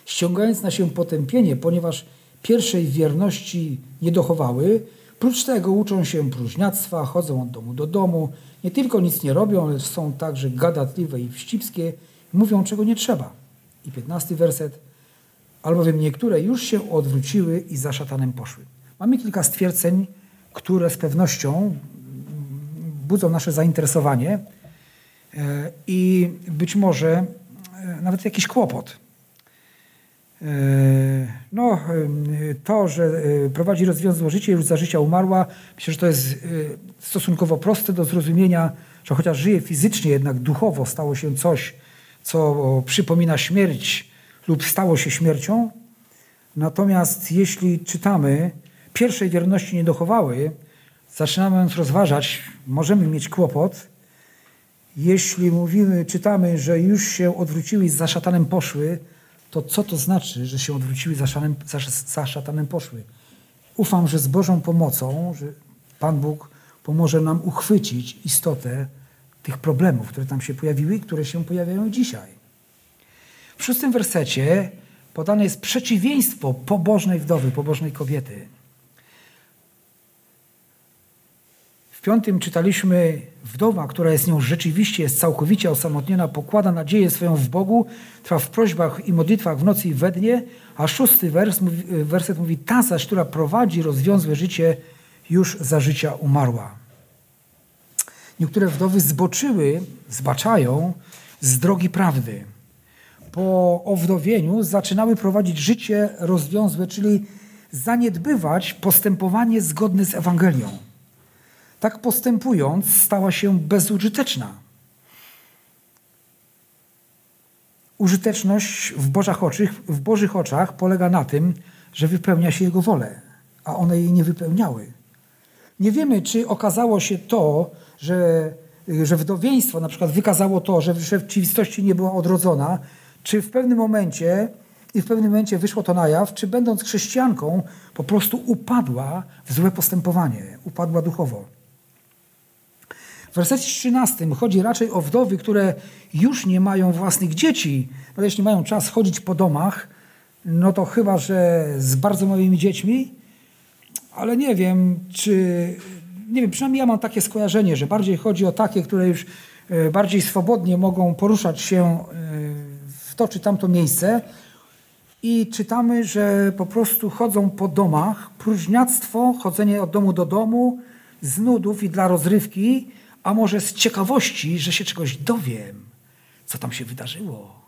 ściągając na się potępienie, ponieważ pierwszej wierności nie dochowały, prócz tego uczą się próżniactwa, chodzą od domu do domu, nie tylko nic nie robią, lecz są także gadatliwe i wścibskie, mówią czego nie trzeba. I piętnasty werset. Albowiem niektóre już się odwróciły i za szatanem poszły. Mamy kilka stwierdzeń, które z pewnością budzą nasze zainteresowanie e, i być może e, nawet jakiś kłopot. E, no, to, że prowadzi rozwiązłe życie, już za życia umarła, myślę, że to jest stosunkowo proste do zrozumienia, że chociaż żyje fizycznie, jednak duchowo stało się coś, co przypomina śmierć lub stało się śmiercią. Natomiast jeśli czytamy, pierwszej wierności nie dochowały, zaczynamy rozważać, możemy mieć kłopot, jeśli mówimy, czytamy, że już się odwróciły i za szatanem poszły, to co to znaczy, że się odwróciły, za, szanem, za, za szatanem poszły? Ufam, że z Bożą pomocą, że Pan Bóg pomoże nam uchwycić istotę tych problemów, które tam się pojawiły i które się pojawiają dzisiaj. W szóstym wersecie podane jest przeciwieństwo pobożnej wdowy, pobożnej kobiety. W piątym czytaliśmy, wdowa, która jest nią rzeczywiście, jest całkowicie osamotniona, pokłada nadzieję swoją w Bogu, trwa w prośbach i modlitwach w nocy i we dnie, a szósty wers, werset mówi, ta zaś, która prowadzi rozwiązłe życie, już za życia umarła. Niektóre wdowy zboczyły, zbaczają z drogi prawdy. Po owdowieniu zaczynały prowadzić życie rozwiązłe, czyli zaniedbywać postępowanie zgodne z Ewangelią. Tak postępując, stała się bezużyteczna. Użyteczność w Bożych, oczach, w Bożych oczach polega na tym, że wypełnia się Jego wolę, a one jej nie wypełniały. Nie wiemy, czy okazało się to, że, że wdowieństwo na przykład wykazało to, że w rzeczywistości nie była odrodzona, czy w pewnym momencie i w pewnym momencie wyszło to na jaw, czy będąc chrześcijanką po prostu upadła w złe postępowanie, upadła duchowo. W wersecie 13 chodzi raczej o wdowy, które już nie mają własnych dzieci, ale jeśli mają czas chodzić po domach, no to chyba, że z bardzo małymi dziećmi, ale nie wiem, czy. Nie wiem, przynajmniej ja mam takie skojarzenie, że bardziej chodzi o takie, które już e, bardziej swobodnie mogą poruszać się e, w to czy tamto miejsce. I czytamy, że po prostu chodzą po domach, próżniactwo, chodzenie od domu do domu, z nudów i dla rozrywki, a może z ciekawości, że się czegoś dowiem, co tam się wydarzyło,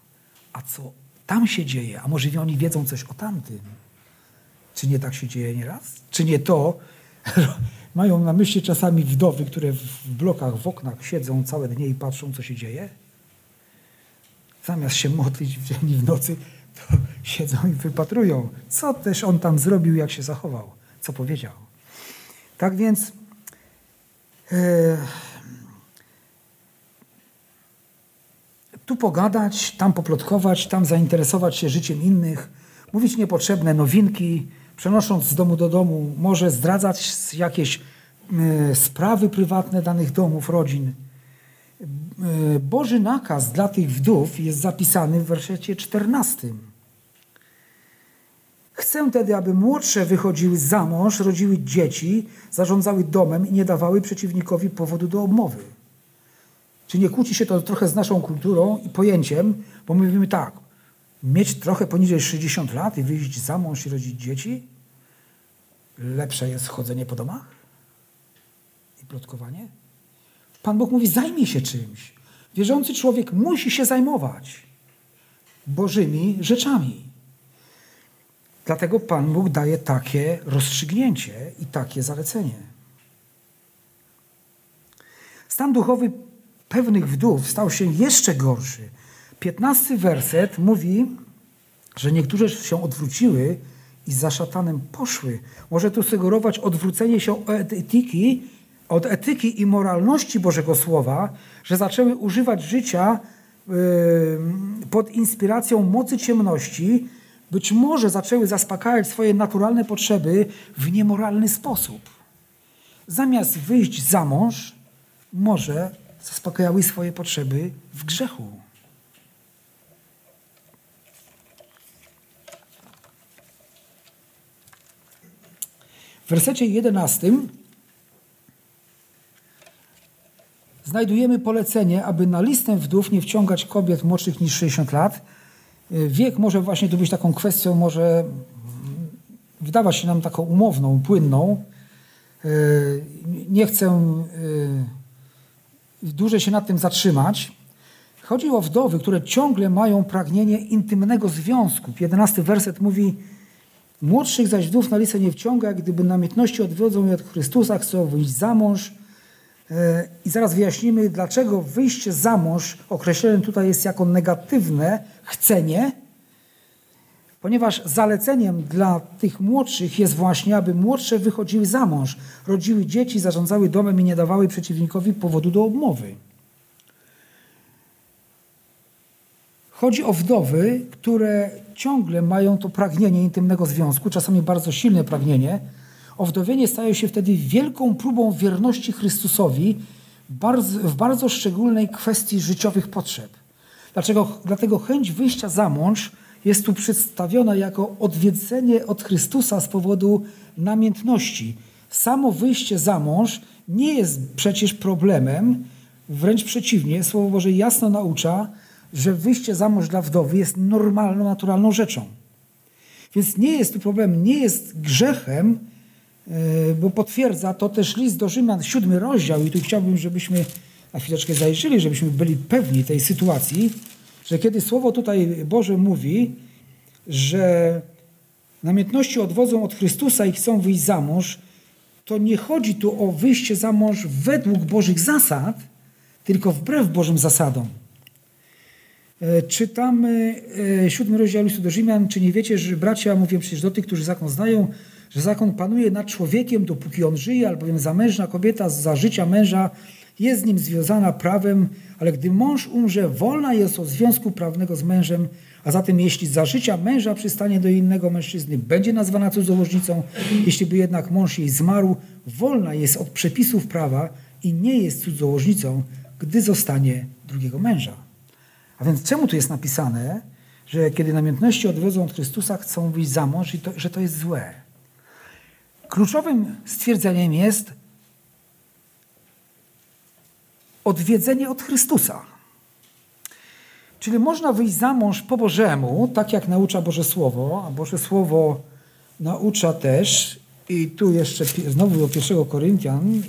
a co tam się dzieje, a może oni wiedzą coś o tamtym. Czy nie tak się dzieje nieraz? Czy nie to mają na myśli czasami wdowy, które w blokach, w oknach siedzą całe dnie i patrzą, co się dzieje? Zamiast się modlić w dzień i w nocy, to siedzą i wypatrują, co też on tam zrobił, jak się zachował, co powiedział. Tak więc e, tu pogadać, tam poplotkować, tam zainteresować się życiem innych, mówić niepotrzebne nowinki, przenosząc z domu do domu, może zdradzać jakieś e, sprawy prywatne danych domów, rodzin. E, Boży nakaz dla tych wdów jest zapisany w wersecie 14. Chcę tedy, aby młodsze wychodziły za mąż, rodziły dzieci, zarządzały domem i nie dawały przeciwnikowi powodu do obmowy. Czy nie kłóci się to trochę z naszą kulturą i pojęciem, bo my mówimy tak, mieć trochę poniżej 60 lat i wyjść za mąż i rodzić dzieci? Lepsze jest chodzenie po domach i plotkowanie? Pan Bóg mówi, zajmij się czymś. Wierzący człowiek musi się zajmować Bożymi rzeczami. Dlatego Pan Bóg daje takie rozstrzygnięcie i takie zalecenie. Stan duchowy pewnych wdów stał się jeszcze gorszy. Piętnasty werset mówi, że niektóre się odwróciły i za szatanem poszły. Może tu sugerować odwrócenie się od etyki, od etyki i moralności Bożego Słowa, że zaczęły używać życia yy, pod inspiracją mocy ciemności, być może zaczęły zaspokajać swoje naturalne potrzeby w niemoralny sposób. Zamiast wyjść za mąż, może zaspokajały swoje potrzeby w grzechu. W wersecie 11 znajdujemy polecenie, aby na listę wdów nie wciągać kobiet młodszych niż 60 lat. Wiek może właśnie tu być taką kwestią, może wydawać się nam taką umowną, płynną. Nie chcę dłużej się nad tym zatrzymać. Chodzi o wdowy, które ciągle mają pragnienie intymnego związku. 11 werset mówi: Młodszych zaś wdów na listę nie wciąga, gdyby namiętności odwodzą je od Chrystusa, chcą wyjść za mąż. E, I zaraz wyjaśnimy, dlaczego wyjście za mąż określone tutaj jest jako negatywne chcenie, ponieważ zaleceniem dla tych młodszych jest właśnie, aby młodsze wychodziły za mąż, rodziły dzieci, zarządzały domem i nie dawały przeciwnikowi powodu do obmowy. Chodzi o wdowy, które ciągle mają to pragnienie intymnego związku, czasami bardzo silne pragnienie, owdowienie staje się wtedy wielką próbą wierności Chrystusowi w bardzo szczególnej kwestii życiowych potrzeb. Dlaczego? Dlatego chęć wyjścia za mąż jest tu przedstawiona jako odwiedzenie od Chrystusa z powodu namiętności. Samo wyjście za mąż nie jest przecież problemem, wręcz przeciwnie, Słowo Boże jasno naucza, że wyjście za mąż dla wdowy jest normalną, naturalną rzeczą. Więc nie jest tu problem, nie jest grzechem, e, bo potwierdza to też list do Rzymian, siódmy rozdział i tu chciałbym, żebyśmy na chwileczkę zajrzeli, żebyśmy byli pewni tej sytuacji, że kiedy Słowo tutaj Boże mówi, że namiętności odwodzą od Chrystusa i chcą wyjść za mąż, to nie chodzi tu o wyjście za mąż według Bożych zasad, tylko wbrew Bożym zasadom. E, czytamy e, siódmy rozdział listu do Rzymian. Czy nie wiecie, że bracia, mówię przecież do tych, którzy zakon znają, że zakon panuje nad człowiekiem, dopóki on żyje, albowiem zamężna kobieta za życia męża jest z nim związana prawem, ale gdy mąż umrze, wolna jest od związku prawnego z mężem, a zatem jeśli za życia męża przystanie do innego mężczyzny, będzie nazwana cudzołożnicą, jeśli by jednak mąż jej zmarł, wolna jest od przepisów prawa i nie jest cudzołożnicą, gdy zostanie drugiego męża. A więc czemu tu jest napisane, że kiedy namiętności odwodzą od Chrystusa, chcą wyjść za mąż i to, że to jest złe? Kluczowym stwierdzeniem jest odwiedzenie od Chrystusa. Czyli można wyjść za mąż po Bożemu, tak jak naucza Boże Słowo, a Boże Słowo naucza też, i tu jeszcze znowu do pierwszego Koryntian, yy,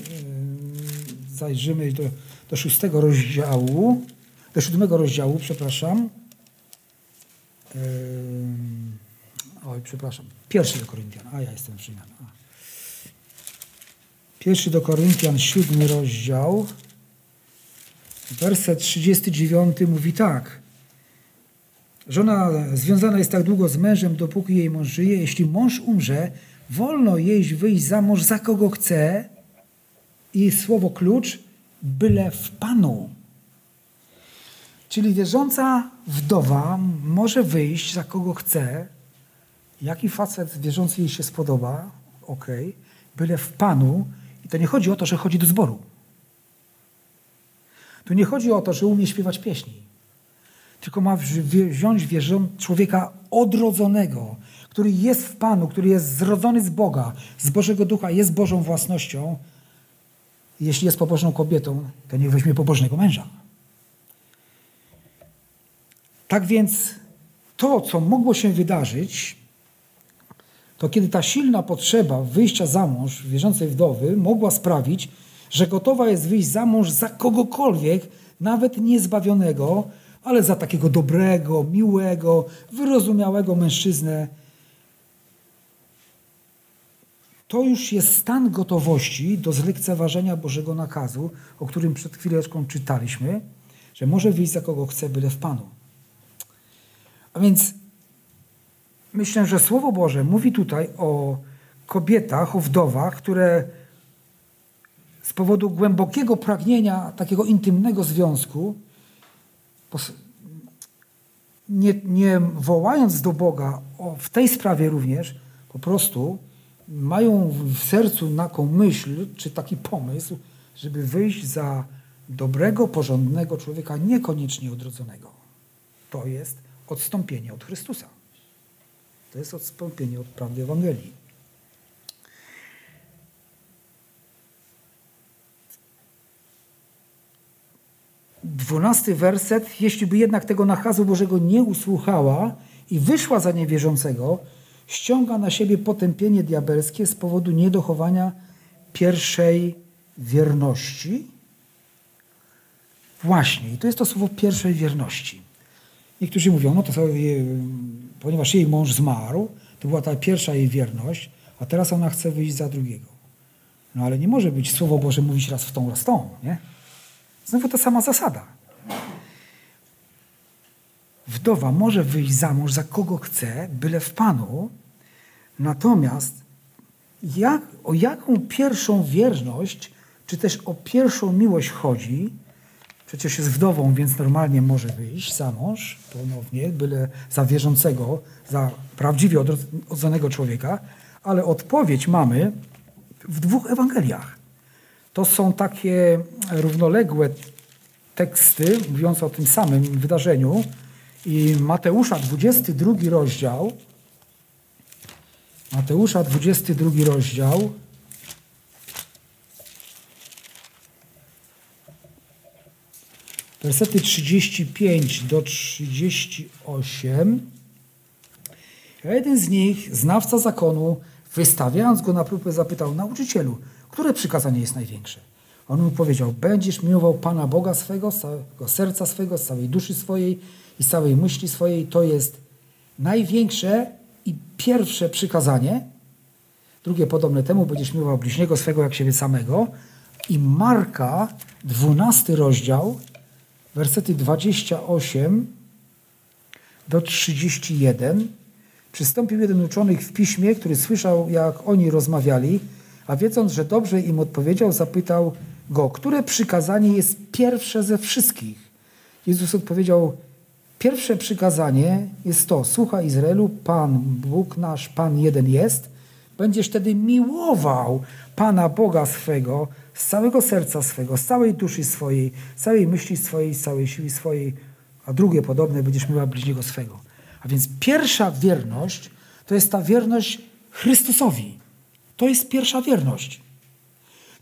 zajrzymy do, do szóstego rozdziału, do siódmego rozdziału, przepraszam. Yy, oj, przepraszam. Pierwszy do Koryntian, a ja jestem w Rzymian. Pierwszy do Koryntian, siódmy rozdział. Werset 39 mówi tak. Żona związana jest tak długo z mężem, dopóki jej mąż żyje. Jeśli mąż umrze, wolno jej wyjść za mąż za kogo chce. I słowo klucz, byle w Panu. Czyli wierząca wdowa może wyjść za kogo chce. Jaki facet wierzący jej się spodoba, ok, byle w Panu. I to nie chodzi o to, że chodzi do zboru. Tu nie chodzi o to, że umie śpiewać pieśni, tylko ma wziąć wierzą człowieka odrodzonego, który jest w Panu, który jest zrodzony z Boga, z Bożego Ducha, jest Bożą własnością. Jeśli jest pobożną kobietą, to niech weźmie pobożnego męża. Tak więc to, co mogło się wydarzyć, to kiedy ta silna potrzeba wyjścia za mąż wierzącej wdowy mogła sprawić, że gotowa jest wyjść za mąż za kogokolwiek, nawet niezbawionego, ale za takiego dobrego, miłego, wyrozumiałego mężczyznę. To już jest stan gotowości do zlekceważenia Bożego nakazu, o którym przed chwileczką czytaliśmy, że może wyjść za kogo chce, byle w Panu. A więc myślę, że Słowo Boże mówi tutaj o kobietach, o wdowach, które z powodu głębokiego pragnienia takiego intymnego związku, nie, nie wołając do Boga o, w tej sprawie również, po prostu mają w sercu taką myśl, czy taki pomysł, żeby wyjść za dobrego, porządnego człowieka, niekoniecznie odrodzonego. To jest odstąpienie od Chrystusa. To jest odstąpienie od prawdy Ewangelii. Dwunasty werset, jeśli by jednak tego nakazu Bożego nie usłuchała i wyszła za niewierzącego, ściąga na siebie potępienie diabelskie z powodu niedochowania pierwszej wierności. Właśnie, i to jest to słowo pierwszej wierności. Niektórzy mówią, no to sobie, ponieważ jej mąż zmarł, to była ta pierwsza jej wierność, a teraz ona chce wyjść za drugiego. No ale nie może być Słowo Boże mówić raz w tą, raz w tą, nie? Znowu ta sama zasada. Wdowa może wyjść za mąż za kogo chce, byle w Panu. Natomiast jak, o jaką pierwszą wierność, czy też o pierwszą miłość chodzi, przecież jest wdową, więc normalnie może wyjść za mąż ponownie, byle za wierzącego, za prawdziwie odrodzonego człowieka, ale odpowiedź mamy w dwóch Ewangeliach. To są takie równoległe teksty mówiące o tym samym wydarzeniu. I Mateusza 22 rozdział. Mateusza 22 rozdział. Wersety 35 do 38. A jeden z nich, znawca zakonu, wystawiając go na próbę, zapytał: Nauczycielu, które przykazanie jest największe? On mu powiedział: Będziesz miłował Pana Boga swego, z całego serca swego, z całej duszy swojej i całej myśli swojej. To jest największe i pierwsze przykazanie. Drugie podobne temu: Będziesz miłował bliźniego swego jak siebie samego. I Marka, 12 rozdział, wersety 28 do 31. Przystąpił jeden uczonych w piśmie, który słyszał, jak oni rozmawiali, a wiedząc, że dobrze im odpowiedział, zapytał go, które przykazanie jest pierwsze ze wszystkich. Jezus odpowiedział, pierwsze przykazanie jest to, słuchaj Izraelu, Pan Bóg nasz, Pan jeden jest, będziesz wtedy miłował Pana Boga swego z całego serca swego, z całej duszy swojej, z całej myśli swojej, z całej siły swojej, a drugie podobne, będziesz miłował bliźniego swego. A więc pierwsza wierność to jest ta wierność Chrystusowi. To jest pierwsza wierność,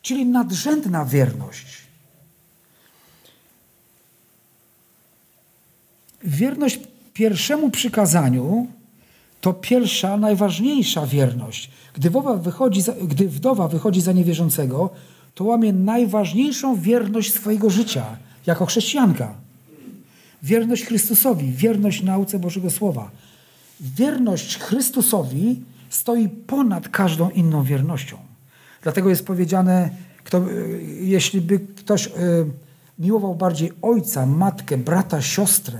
czyli nadrzędna wierność. Wierność pierwszemu przykazaniu to pierwsza, najważniejsza wierność. Gdy wdowa wychodzi za, gdy wdowa wychodzi za niewierzącego, to łamie najważniejszą wierność swojego życia jako chrześcijanka. Wierność Chrystusowi, wierność nauce Bożego Słowa. Wierność Chrystusowi stoi ponad każdą inną wiernością. Dlatego jest powiedziane, kto, jeśli by ktoś y, miłował bardziej ojca, matkę, brata, siostrę,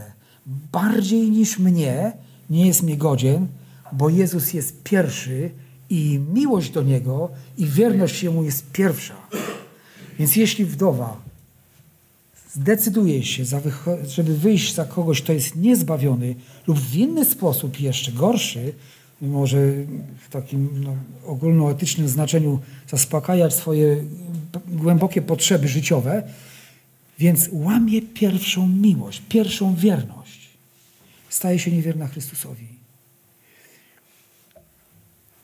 bardziej niż mnie, nie jest mi godzien, bo Jezus jest pierwszy i miłość do Niego i wierność Jemu jest pierwsza. Więc jeśli wdowa zdecyduje się, żeby wyjść za kogoś, kto jest niezbawiony lub w inny sposób jeszcze gorszy, może w takim no, ogólnoetycznym znaczeniu zaspokajać swoje głębokie potrzeby życiowe, więc łamie pierwszą miłość, pierwszą wierność. Staje się niewierna Chrystusowi.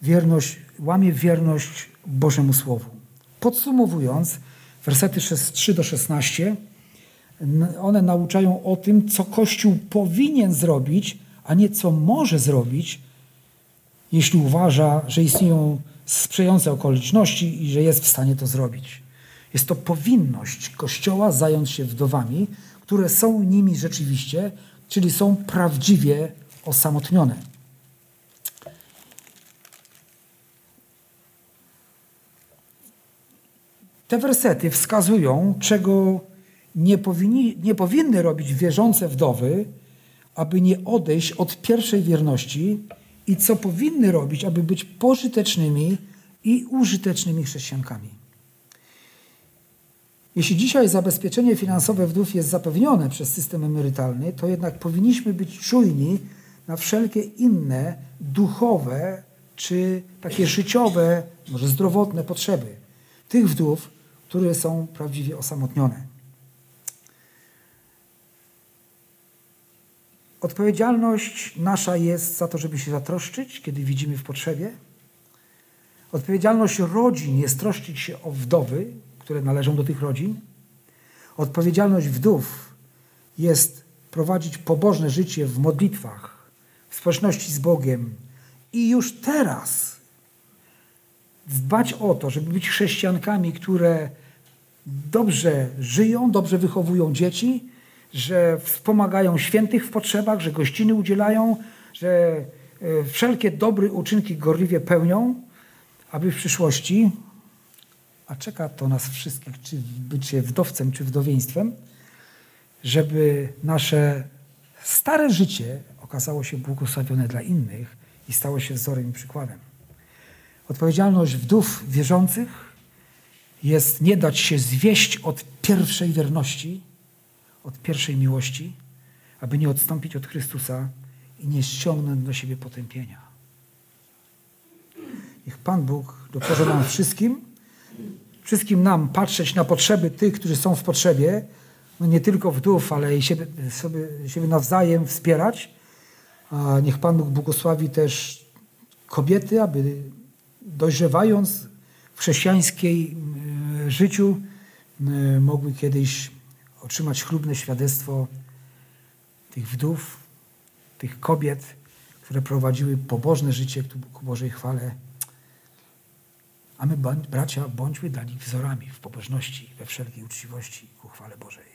Wierność, łamie wierność Bożemu Słowu. Podsumowując, wersety 3 do 16, one nauczają o tym, co Kościół powinien zrobić, a nie co może zrobić, jeśli uważa, że istnieją sprzyjające okoliczności i że jest w stanie to zrobić. Jest to powinność Kościoła zająć się wdowami, które są nimi rzeczywiście, czyli są prawdziwie osamotnione. Te wersety wskazują, czego nie, powinni, nie powinny robić wierzące wdowy, aby nie odejść od pierwszej wierności i co powinny robić, aby być pożytecznymi i użytecznymi chrześcijankami. Jeśli dzisiaj zabezpieczenie finansowe wdów jest zapewnione przez system emerytalny, to jednak powinniśmy być czujni na wszelkie inne duchowe czy takie życiowe, może zdrowotne potrzeby tych wdów, które są prawdziwie osamotnione. Odpowiedzialność nasza jest za to, żeby się zatroszczyć, kiedy widzimy w potrzebie. Odpowiedzialność rodzin jest troszczyć się o wdowy, które należą do tych rodzin. Odpowiedzialność wdów jest prowadzić pobożne życie w modlitwach, w społeczności z Bogiem i już teraz dbać o to, żeby być chrześcijankami, które dobrze żyją, dobrze wychowują dzieci, że wspomagają świętych w potrzebach, że gościny udzielają, że e, wszelkie dobre uczynki gorliwie pełnią, aby w przyszłości, a czeka to nas wszystkich, czy bycie wdowcem, czy wdowieństwem, żeby nasze stare życie okazało się błogosławione dla innych i stało się wzorem i przykładem. Odpowiedzialność wdów wierzących jest nie dać się zwieść od pierwszej wierności, od pierwszej miłości, aby nie odstąpić od Chrystusa i nie ściągnąć do siebie potępienia. Niech Pan Bóg dokaże nam wszystkim, wszystkim nam patrzeć na potrzeby tych, którzy są w potrzebie, no nie tylko wdów, ale i siebie, sobie, siebie nawzajem wspierać. A niech Pan Bóg błogosławi też kobiety, aby dojrzewając w chrześcijańskiej e, życiu e, mogły kiedyś otrzymać chlubne świadectwo tych wdów, tych kobiet, które prowadziły pobożne życie ku Bożej chwale. A my, bracia, bądźmy dla nich wzorami w pobożności, we wszelkiej uczciwości ku chwale Bożej.